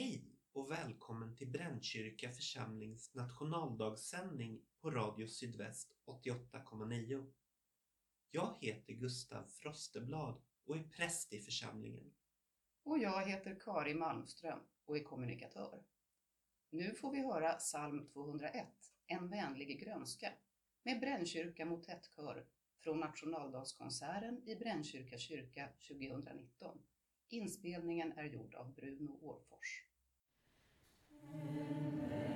Hej och välkommen till Brännkyrka församlings nationaldagssändning på Radio Sydväst 88,9. Jag heter Gustav Frosteblad och är präst i församlingen. Och jag heter Kari Malmström och är kommunikatör. Nu får vi höra psalm 201, En vänlig grönska, med Brännkyrka motettkör från nationaldagskonserten i Brännkyrka kyrka 2019. Inspelningen är gjord av Bruno Årfors. Amen.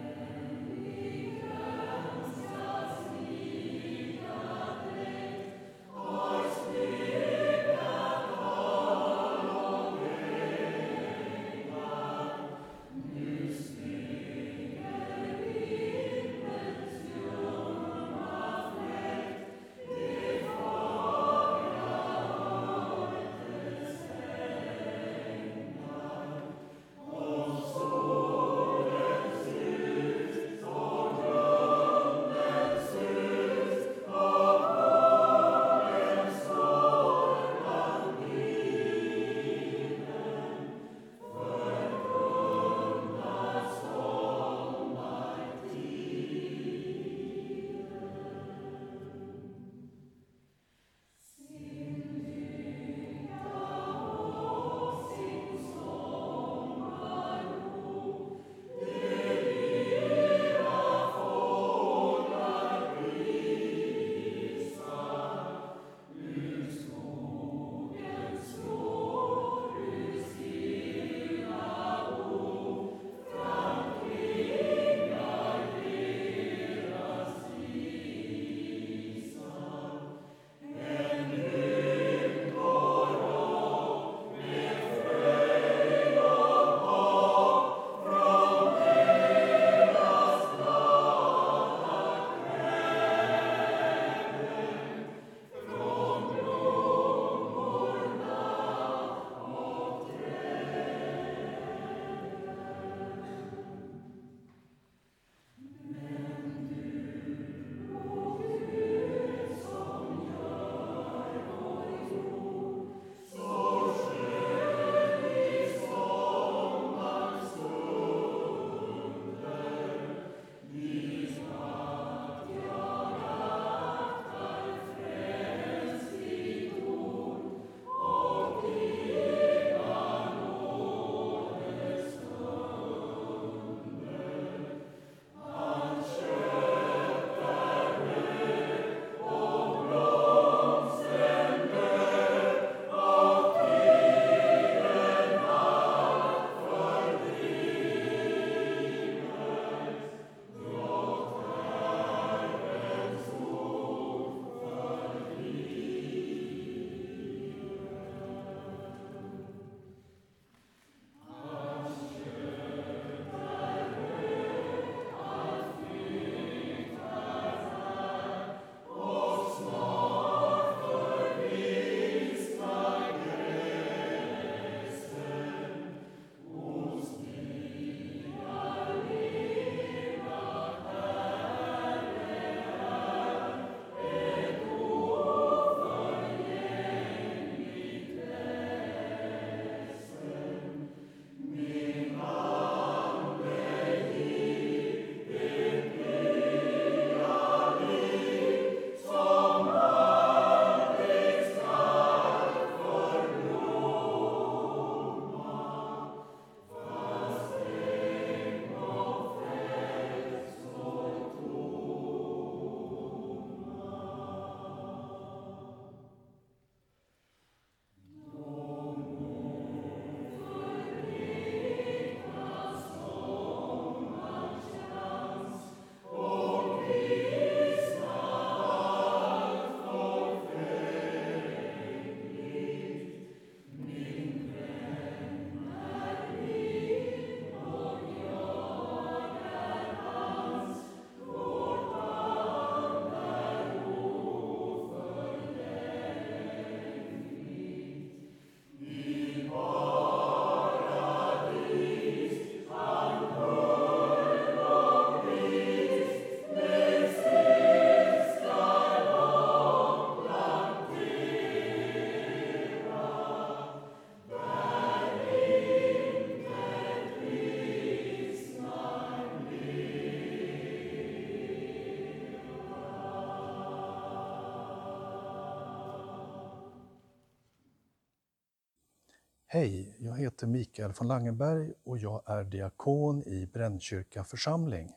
Hej, jag heter Mikael von Langenberg och jag är diakon i Brännkyrka församling.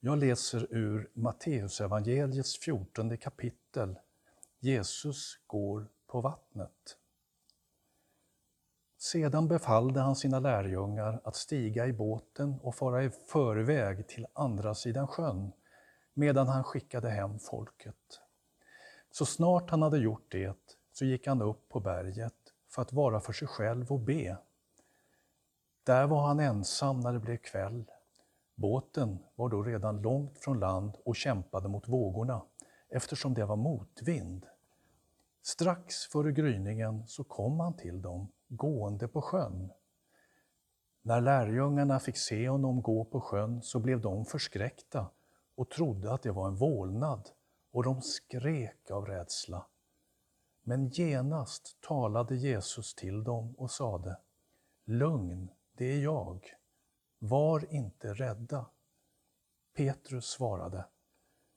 Jag läser ur Matteusevangeliets 14 kapitel. Jesus går på vattnet. Sedan befallde han sina lärjungar att stiga i båten och fara i förväg till andra sidan sjön, medan han skickade hem folket. Så snart han hade gjort det så gick han upp på berget för att vara för sig själv och be. Där var han ensam när det blev kväll. Båten var då redan långt från land och kämpade mot vågorna eftersom det var motvind. Strax före gryningen så kom han till dem gående på sjön. När lärjungarna fick se honom gå på sjön så blev de förskräckta och trodde att det var en vålnad och de skrek av rädsla. Men genast talade Jesus till dem och sade Lugn, det är jag. Var inte rädda. Petrus svarade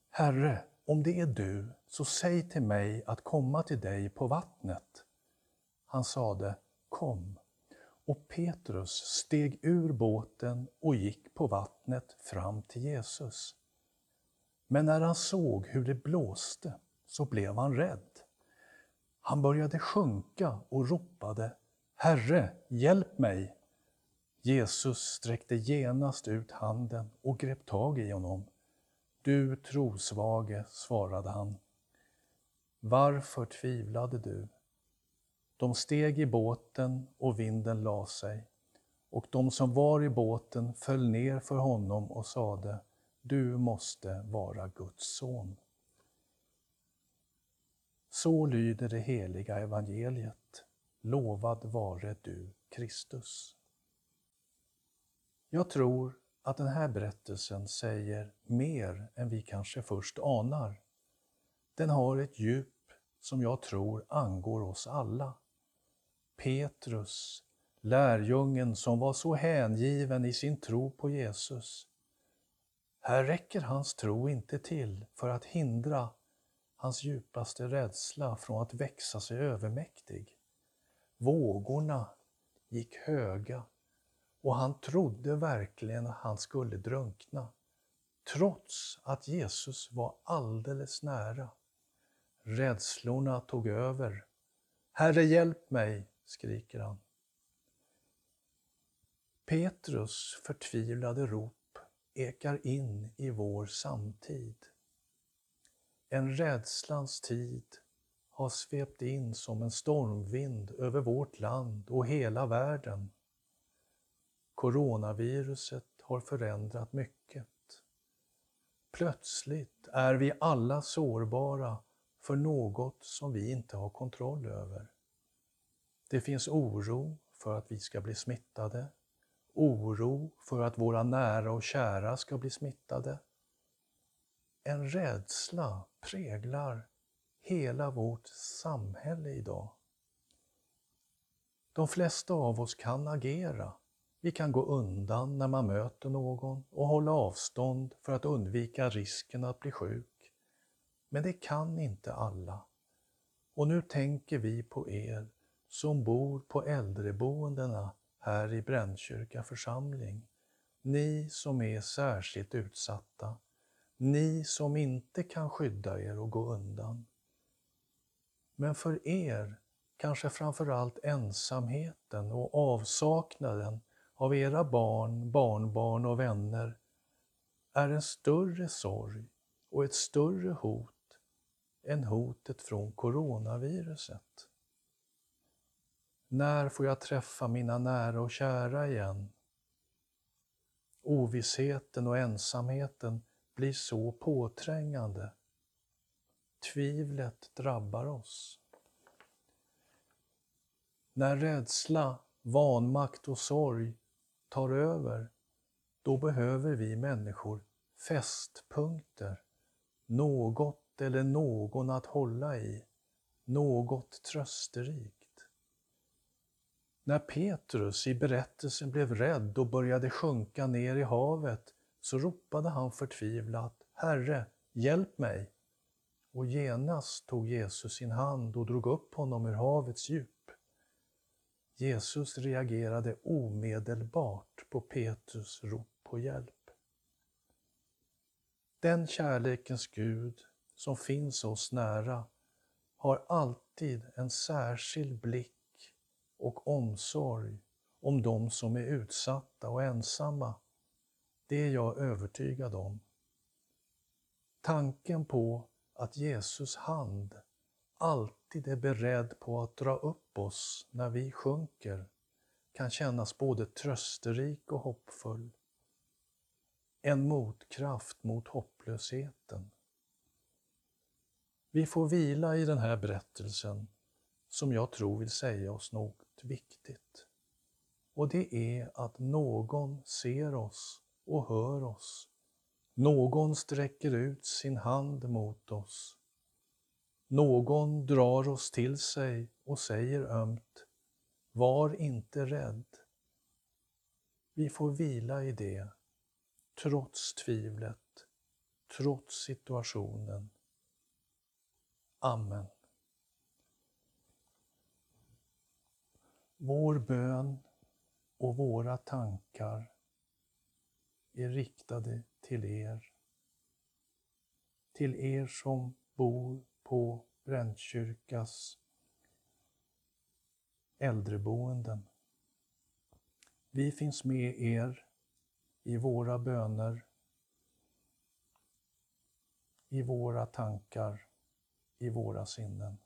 Herre, om det är du, så säg till mig att komma till dig på vattnet. Han sade Kom. Och Petrus steg ur båten och gick på vattnet fram till Jesus. Men när han såg hur det blåste så blev han rädd. Han började sjunka och ropade Herre, hjälp mig! Jesus sträckte genast ut handen och grep tag i honom. Du trosvage, svarade han. Varför tvivlade du? De steg i båten och vinden la sig, och de som var i båten föll ner för honom och sade, du måste vara Guds son. Så lyder det heliga evangeliet. Lovad vare du, Kristus. Jag tror att den här berättelsen säger mer än vi kanske först anar. Den har ett djup som jag tror angår oss alla. Petrus, lärjungen som var så hängiven i sin tro på Jesus. Här räcker hans tro inte till för att hindra hans djupaste rädsla från att växa sig övermäktig. Vågorna gick höga och han trodde verkligen att han skulle drunkna, trots att Jesus var alldeles nära. Rädslorna tog över. Herre, hjälp mig, skriker han. Petrus förtvivlade rop ekar in i vår samtid. En rädslans tid har svept in som en stormvind över vårt land och hela världen. Coronaviruset har förändrat mycket. Plötsligt är vi alla sårbara för något som vi inte har kontroll över. Det finns oro för att vi ska bli smittade, oro för att våra nära och kära ska bli smittade. En rädsla präglar hela vårt samhälle idag. De flesta av oss kan agera. Vi kan gå undan när man möter någon och hålla avstånd för att undvika risken att bli sjuk. Men det kan inte alla. Och nu tänker vi på er som bor på äldreboendena här i Brännkyrka församling. Ni som är särskilt utsatta. Ni som inte kan skydda er och gå undan. Men för er, kanske framförallt ensamheten och avsaknaden av era barn, barnbarn och vänner är en större sorg och ett större hot än hotet från coronaviruset. När får jag träffa mina nära och kära igen? Ovissheten och ensamheten blir så påträngande. Tvivlet drabbar oss. När rädsla, vanmakt och sorg tar över, då behöver vi människor fästpunkter, något eller någon att hålla i, något trösterikt. När Petrus i berättelsen blev rädd och började sjunka ner i havet så ropade han förtvivlat Herre, hjälp mig! Och genast tog Jesus sin hand och drog upp honom ur havets djup. Jesus reagerade omedelbart på Petrus rop på hjälp. Den kärlekens Gud som finns oss nära har alltid en särskild blick och omsorg om de som är utsatta och ensamma. Det är jag övertygad om. Tanken på att Jesus hand alltid är beredd på att dra upp oss när vi sjunker kan kännas både trösterik och hoppfull. En motkraft mot hopplösheten. Vi får vila i den här berättelsen som jag tror vill säga oss något viktigt. Och det är att någon ser oss och hör oss. Någon sträcker ut sin hand mot oss. Någon drar oss till sig och säger ömt Var inte rädd. Vi får vila i det, trots tvivlet, trots situationen. Amen. Vår bön och våra tankar är riktade till er. Till er som bor på Brännkyrkas äldreboenden. Vi finns med er i våra böner, i våra tankar, i våra sinnen.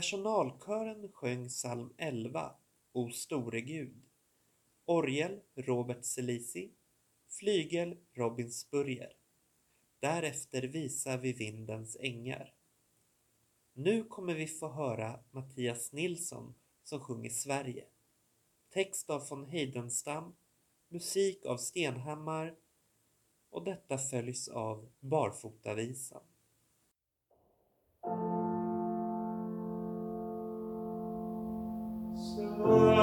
Personalkören sjöng psalm 11, O store Gud. Orgel Robert Selisi. Flygel Robin Spurrier. Därefter visar vi vindens ängar. Nu kommer vi få höra Mattias Nilsson som sjunger Sverige. Text av von Heidenstam, musik av Stenhammar och detta följs av Barfotavisan. Sverige,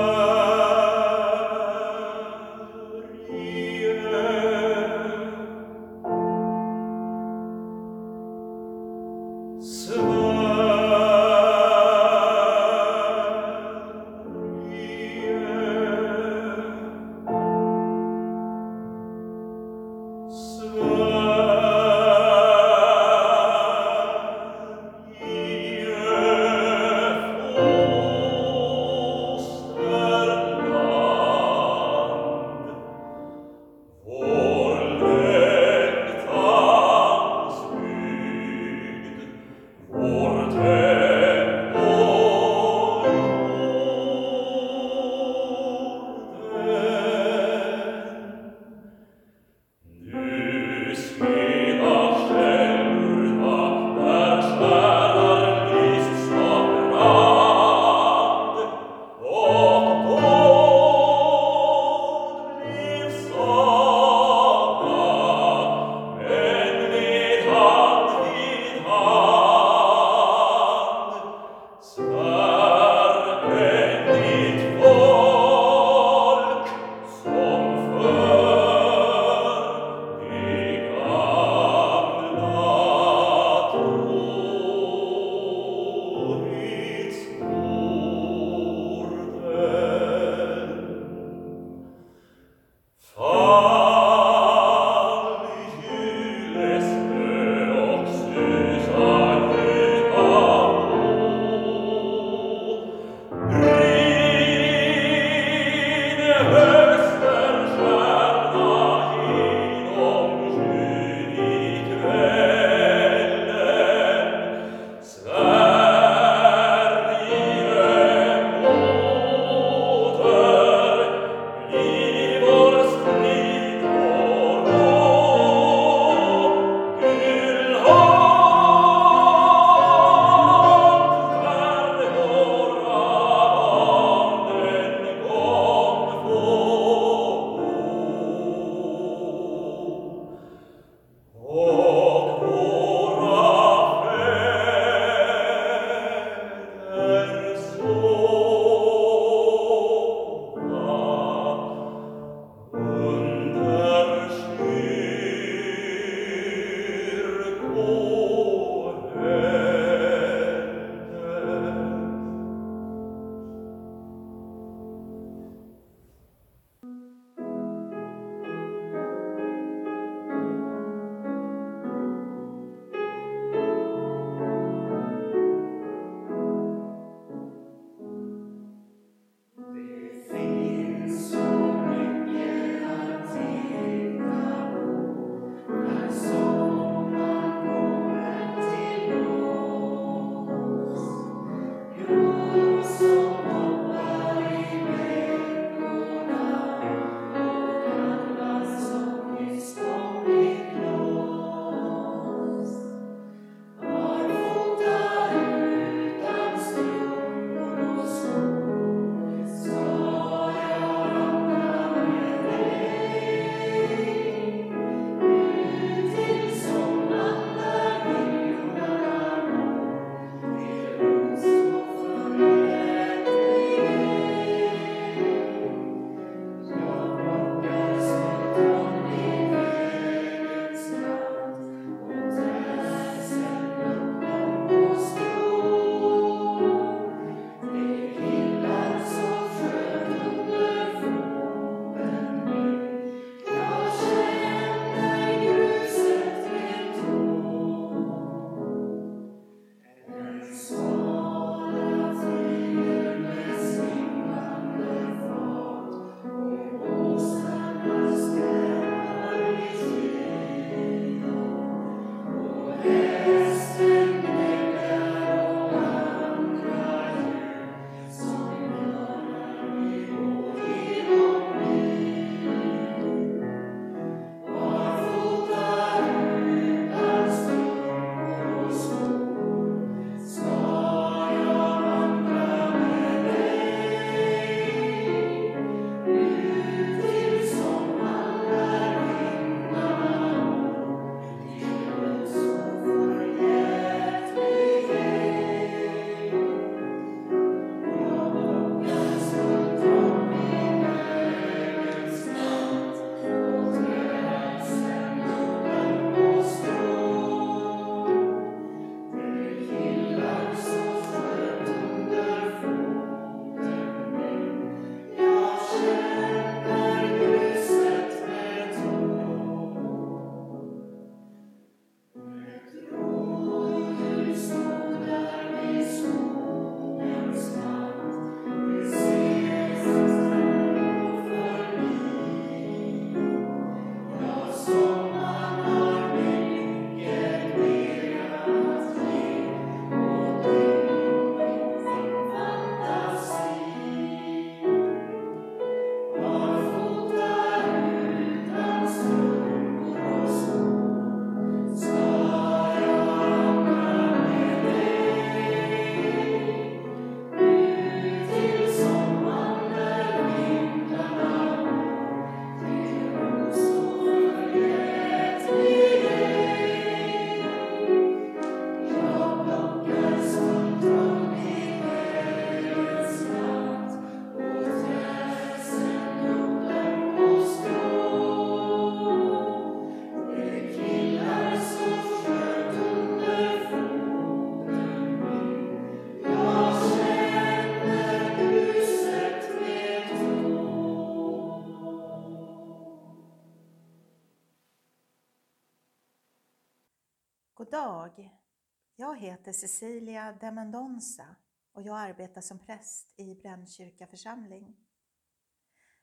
Jag heter Cecilia de Mendonça och jag arbetar som präst i Brännkyrka församling.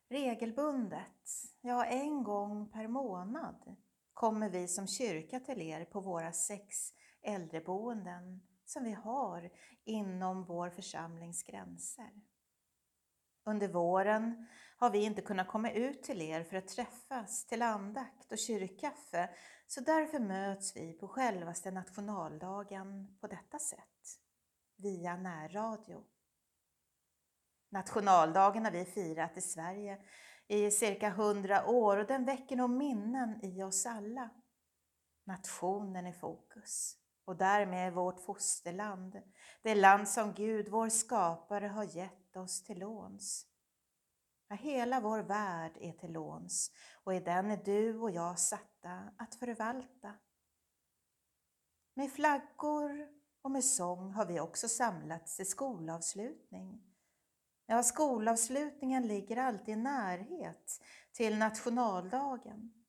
Regelbundet, ja en gång per månad, kommer vi som kyrka till er på våra sex äldreboenden som vi har inom vår församlings gränser. Under våren har vi inte kunnat komma ut till er för att träffas till andakt och kyrkkaffe, så därför möts vi på självaste nationaldagen på detta sätt, via närradio. Nationaldagen har vi firat i Sverige i cirka hundra år och den väcker nog minnen i oss alla. Nationen i fokus och därmed vårt fosterland, det land som Gud, vår skapare, har gett oss till låns. Ja, hela vår värld är till låns och i den är du och jag satta att förvalta. Med flaggor och med sång har vi också samlats till skolavslutning. Ja, skolavslutningen ligger alltid i närhet till nationaldagen.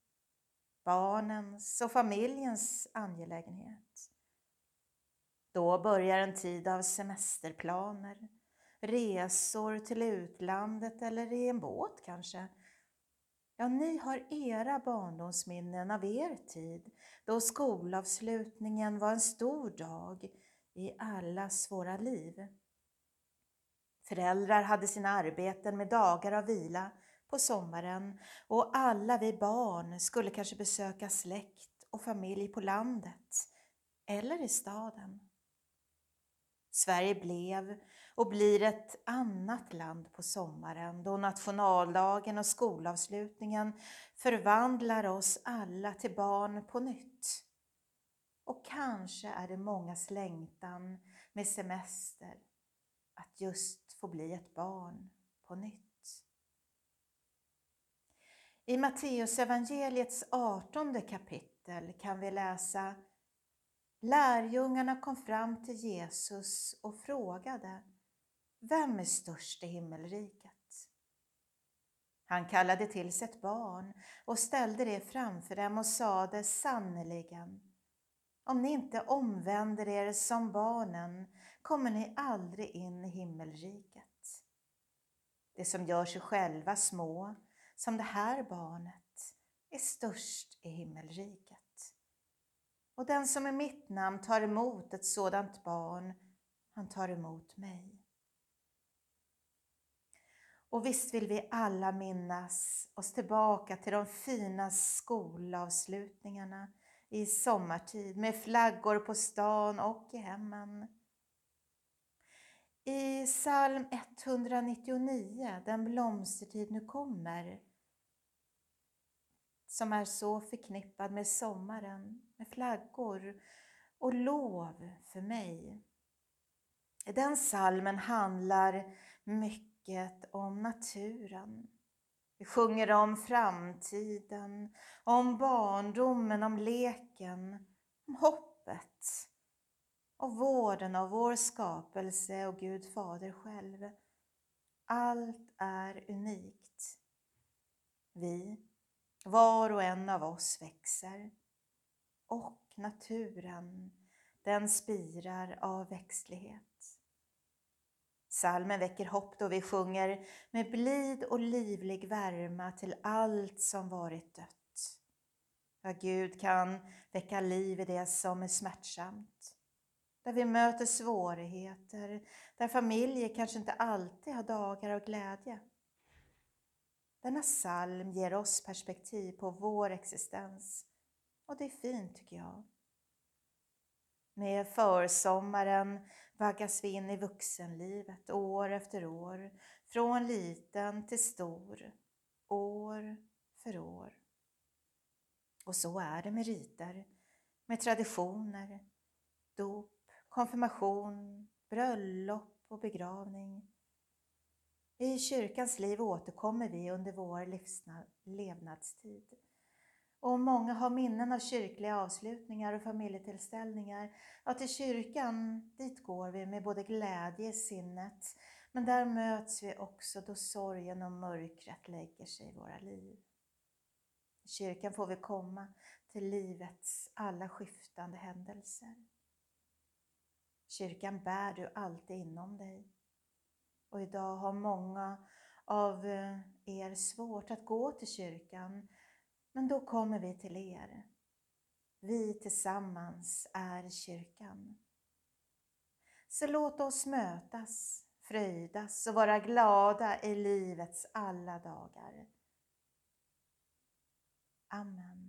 Barnens och familjens angelägenhet. Då börjar en tid av semesterplaner, resor till utlandet eller i en båt kanske. Ja, ni har era barndomsminnen av er tid, då skolavslutningen var en stor dag i allas våra liv. Föräldrar hade sina arbeten med dagar av vila på sommaren och alla vi barn skulle kanske besöka släkt och familj på landet eller i staden. Sverige blev och blir ett annat land på sommaren då nationaldagen och skolavslutningen förvandlar oss alla till barn på nytt. Och kanske är det mångas längtan med semester att just få bli ett barn på nytt. I Matteusevangeliets artonde kapitel kan vi läsa Lärjungarna kom fram till Jesus och frågade vem är störst i himmelriket? Han kallade till sig ett barn och ställde det framför dem och sade sannerligen om ni inte omvänder er som barnen kommer ni aldrig in i himmelriket. Det som gör sig själva små, som det här barnet, är störst i himmelriket. Och den som i mitt namn tar emot ett sådant barn, han tar emot mig. Och visst vill vi alla minnas oss tillbaka till de fina skolavslutningarna i sommartid med flaggor på stan och i hemmen. I psalm 199, Den blomstertid nu kommer, som är så förknippad med sommaren, med flaggor och lov för mig. Den salmen handlar mycket om naturen. Vi sjunger om framtiden, om barndomen, om leken, om hoppet och vården av vår skapelse och Gud Fader själv. Allt är unikt. Vi, var och en av oss växer och naturen, den spirar av växtlighet. Salmen väcker hopp då vi sjunger med blid och livlig värma till allt som varit dött. Ja, Gud kan väcka liv i det som är smärtsamt. Där vi möter svårigheter, där familjer kanske inte alltid har dagar av glädje. Denna psalm ger oss perspektiv på vår existens och det är fint tycker jag. Med försommaren vaggas vi in i vuxenlivet år efter år, från liten till stor, år för år. Och så är det med riter, med traditioner, dop, konfirmation, bröllop och begravning. I kyrkans liv återkommer vi under vår levnadstid. Och många har minnen av kyrkliga avslutningar och familjetillställningar. Ja, till kyrkan, dit går vi med både glädje i sinnet, men där möts vi också då sorgen och mörkret lägger sig i våra liv. I kyrkan får vi komma till livets alla skiftande händelser. Kyrkan bär du alltid inom dig. Och idag har många av eh, er svårt att gå till kyrkan, men då kommer vi till er. Vi tillsammans är kyrkan. Så låt oss mötas, fröjdas och vara glada i livets alla dagar. Amen.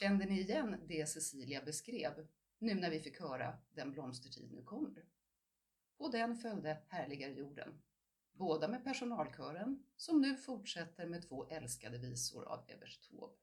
Kände ni igen det Cecilia beskrev, nu när vi fick höra Den blomstertid nu kommer? På den följde Härligare jorden, båda med personalkören som nu fortsätter med två älskade visor av Evert Taube.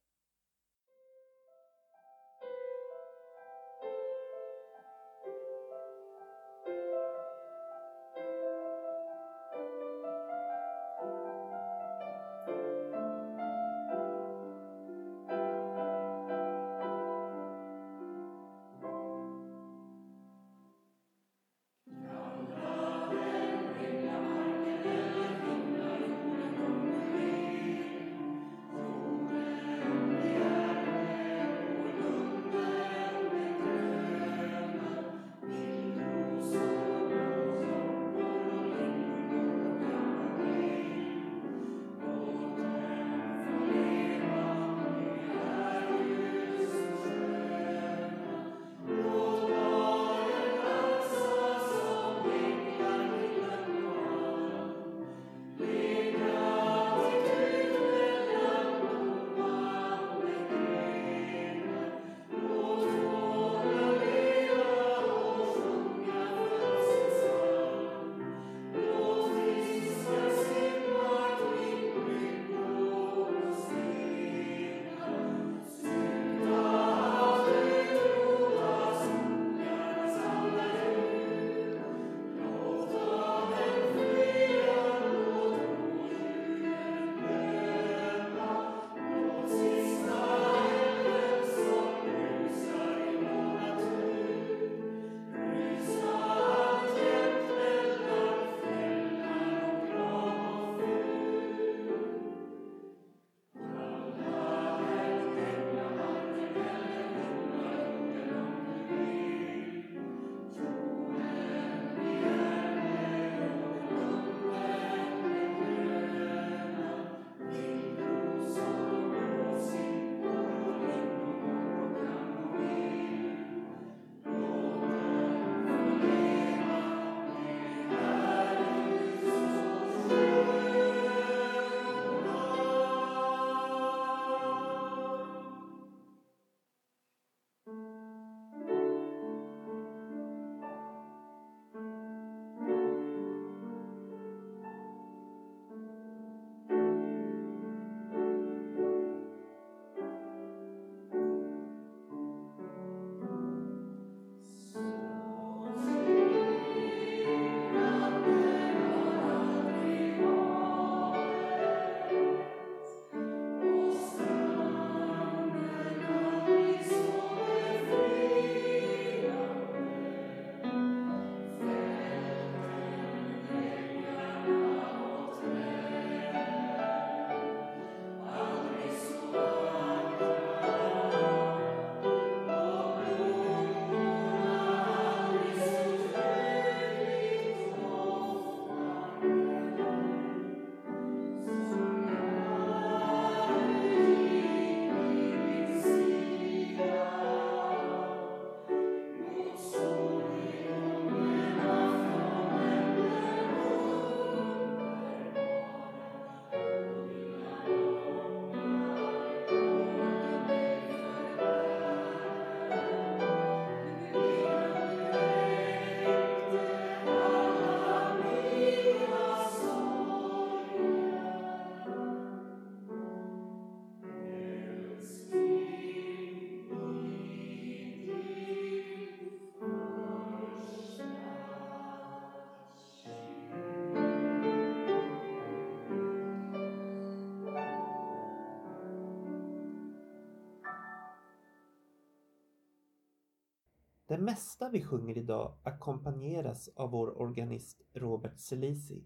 Det mesta vi sjunger idag ackompanjeras av vår organist Robert Selisi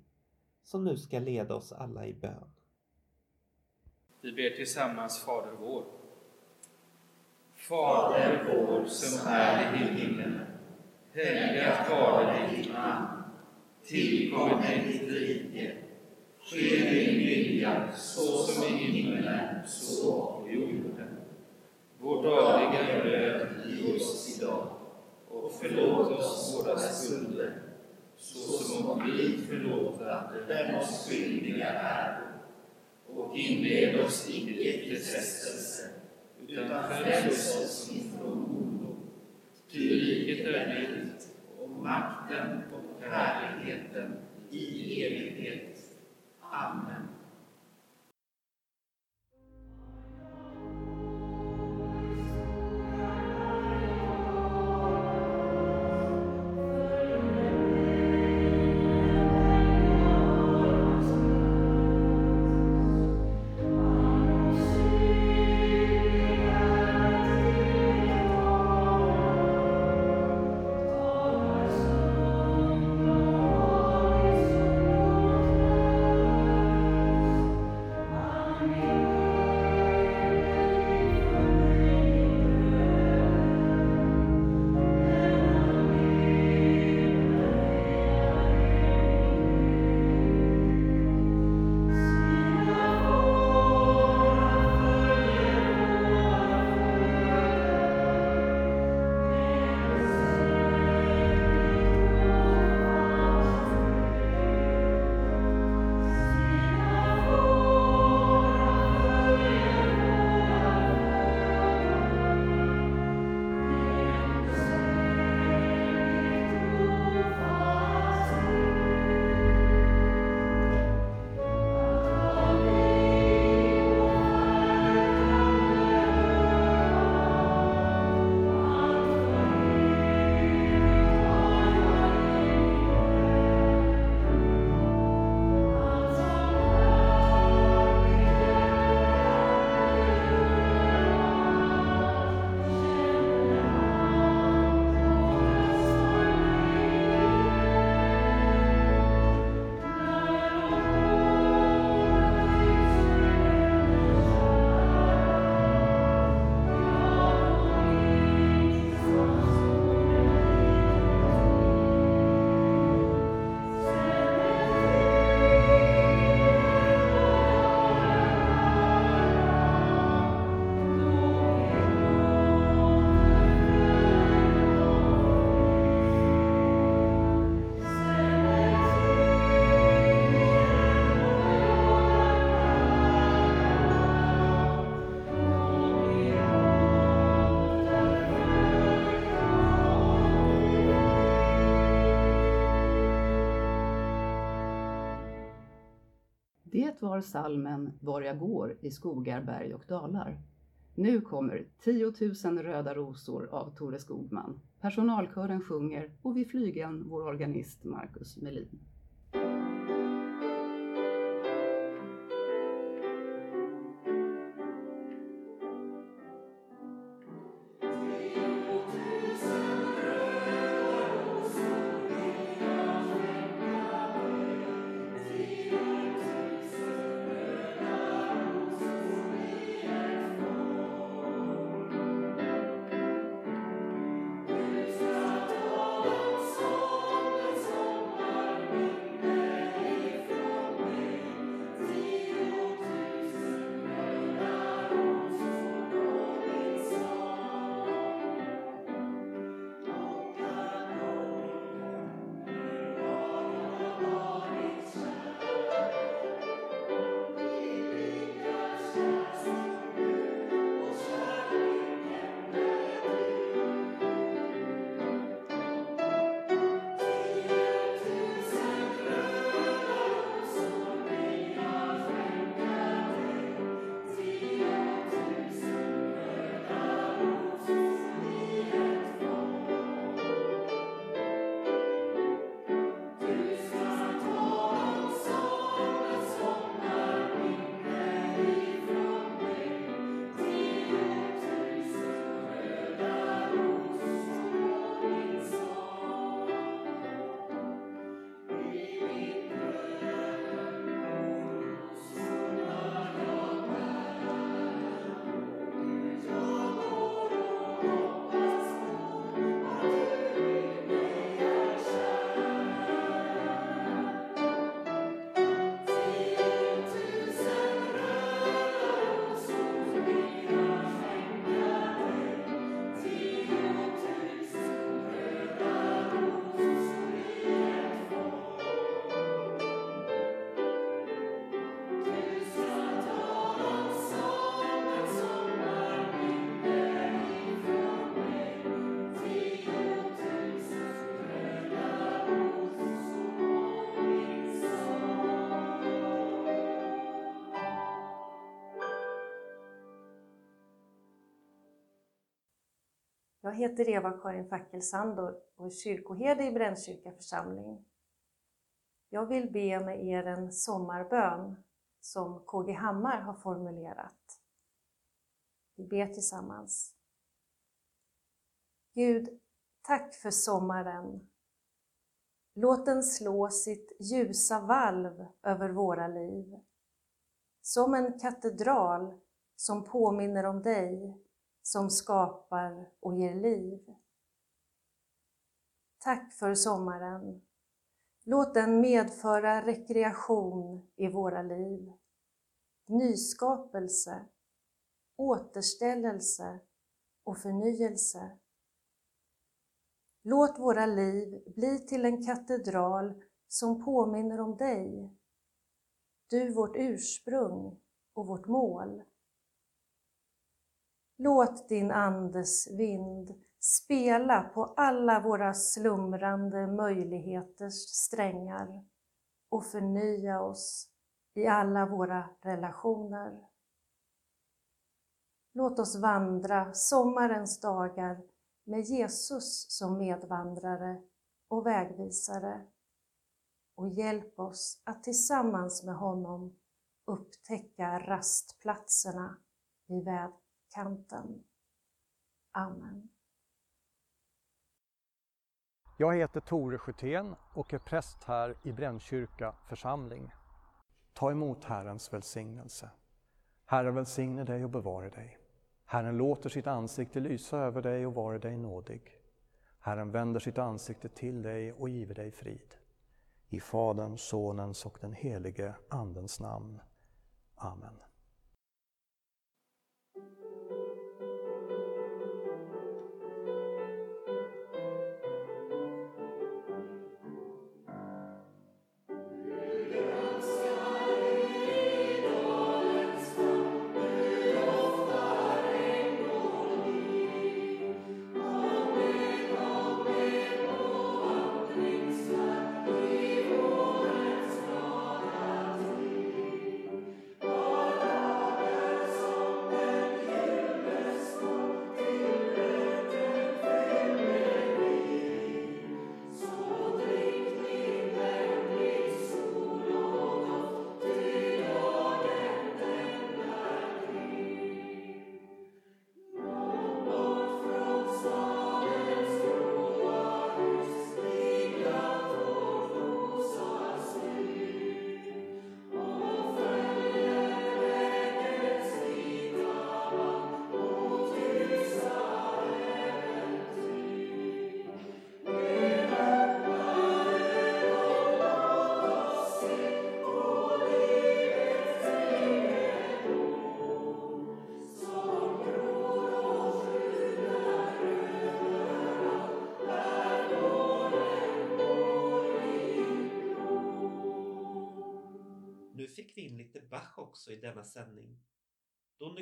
som nu ska leda oss alla i bön. Vi ber tillsammans Fader vår. Fader vår som är i himlen. Helgat vare ditt namn. Tillkomme ditt rike. Ske din vilja så som i himmelen, så på jorden. Vår dagliga bröd ge oss idag och förlåt oss våra skulder såsom vi förlåta dem oss skyldiga är. Och inled oss icke till frestelse utan fräls oss ifrån ondo. Ty riket är ditt, och makten och härligheten i evighet. Amen. Har salmen Var jag går i skogar, berg och dalar. Nu kommer 10 000 röda rosor av Tore Skogman. Personalkören sjunger och vid flygeln vår organist Marcus Melin. Jag heter Eva-Karin Fackelsand och är kyrkoherde i Brännkyrka församling. Jag vill be med er en sommarbön som KG Hammar har formulerat. Vi ber tillsammans. Gud, tack för sommaren. Låt den slå sitt ljusa valv över våra liv. Som en katedral som påminner om dig, som skapar och ger liv. Tack för sommaren. Låt den medföra rekreation i våra liv, nyskapelse, återställelse och förnyelse. Låt våra liv bli till en katedral som påminner om dig, du vårt ursprung och vårt mål. Låt din Andes vind spela på alla våra slumrande möjligheters strängar och förnya oss i alla våra relationer. Låt oss vandra sommarens dagar med Jesus som medvandrare och vägvisare och hjälp oss att tillsammans med honom upptäcka rastplatserna vid kanten. Amen. Jag heter Tore Sjötén och är präst här i Brännkyrka församling. Ta emot Herrens välsignelse. Herren välsigne dig och bevare dig. Herren låter sitt ansikte lysa över dig och vare dig nådig. Herren vänder sitt ansikte till dig och giver dig frid. I Faderns, Sonens och den helige Andens namn. Amen.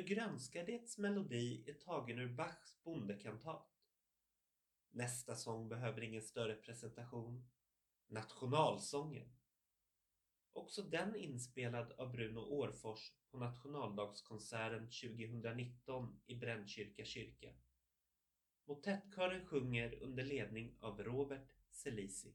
Donny Grönskadets melodi är tagen ur Bachs bondekantat. Nästa sång behöver ingen större presentation. Nationalsången. Också den inspelad av Bruno Årfors på nationaldagskonserten 2019 i Brännkyrka kyrka. Motettkören sjunger under ledning av Robert Selisi.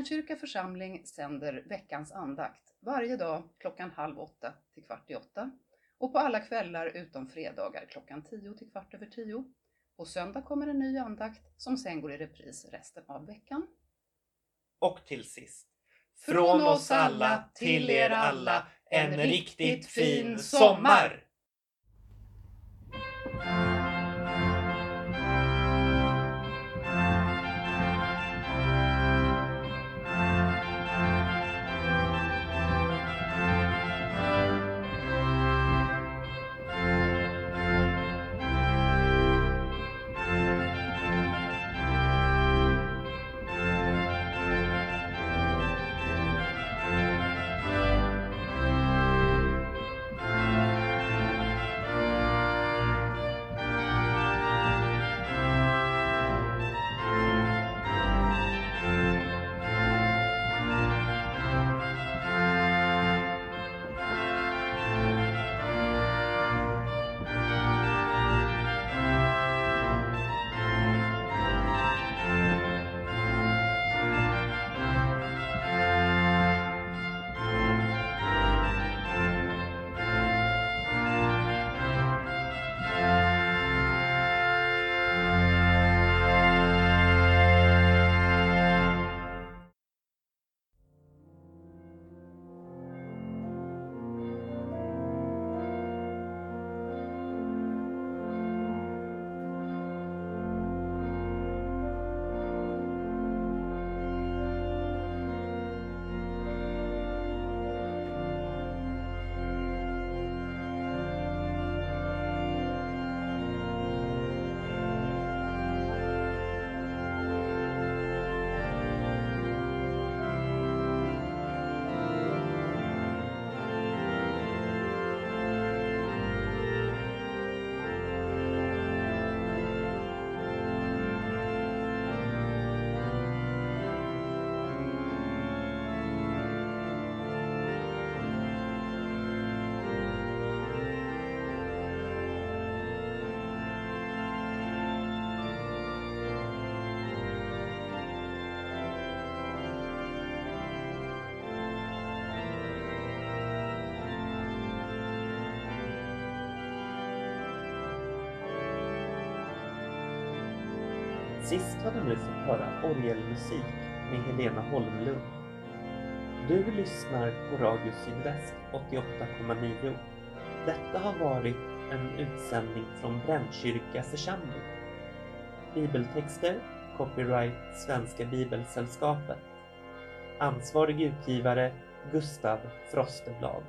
Brännkyrka församling sänder veckans andakt varje dag klockan halv åtta till kvart i åtta och på alla kvällar utom fredagar klockan tio till kvart över tio. På söndag kommer en ny andakt som sen går i repris resten av veckan. Och till sist. Från oss alla till er alla en riktigt fin sommar! Sist har ni nu fått höra orgelmusik med Helena Holmlund. Du lyssnar på Radio Sydväst 88,9. Detta har varit en utsändning från Brännkyrka församling. Bibeltexter, copyright Svenska Bibelsällskapet. Ansvarig utgivare Gustav Frosteblad.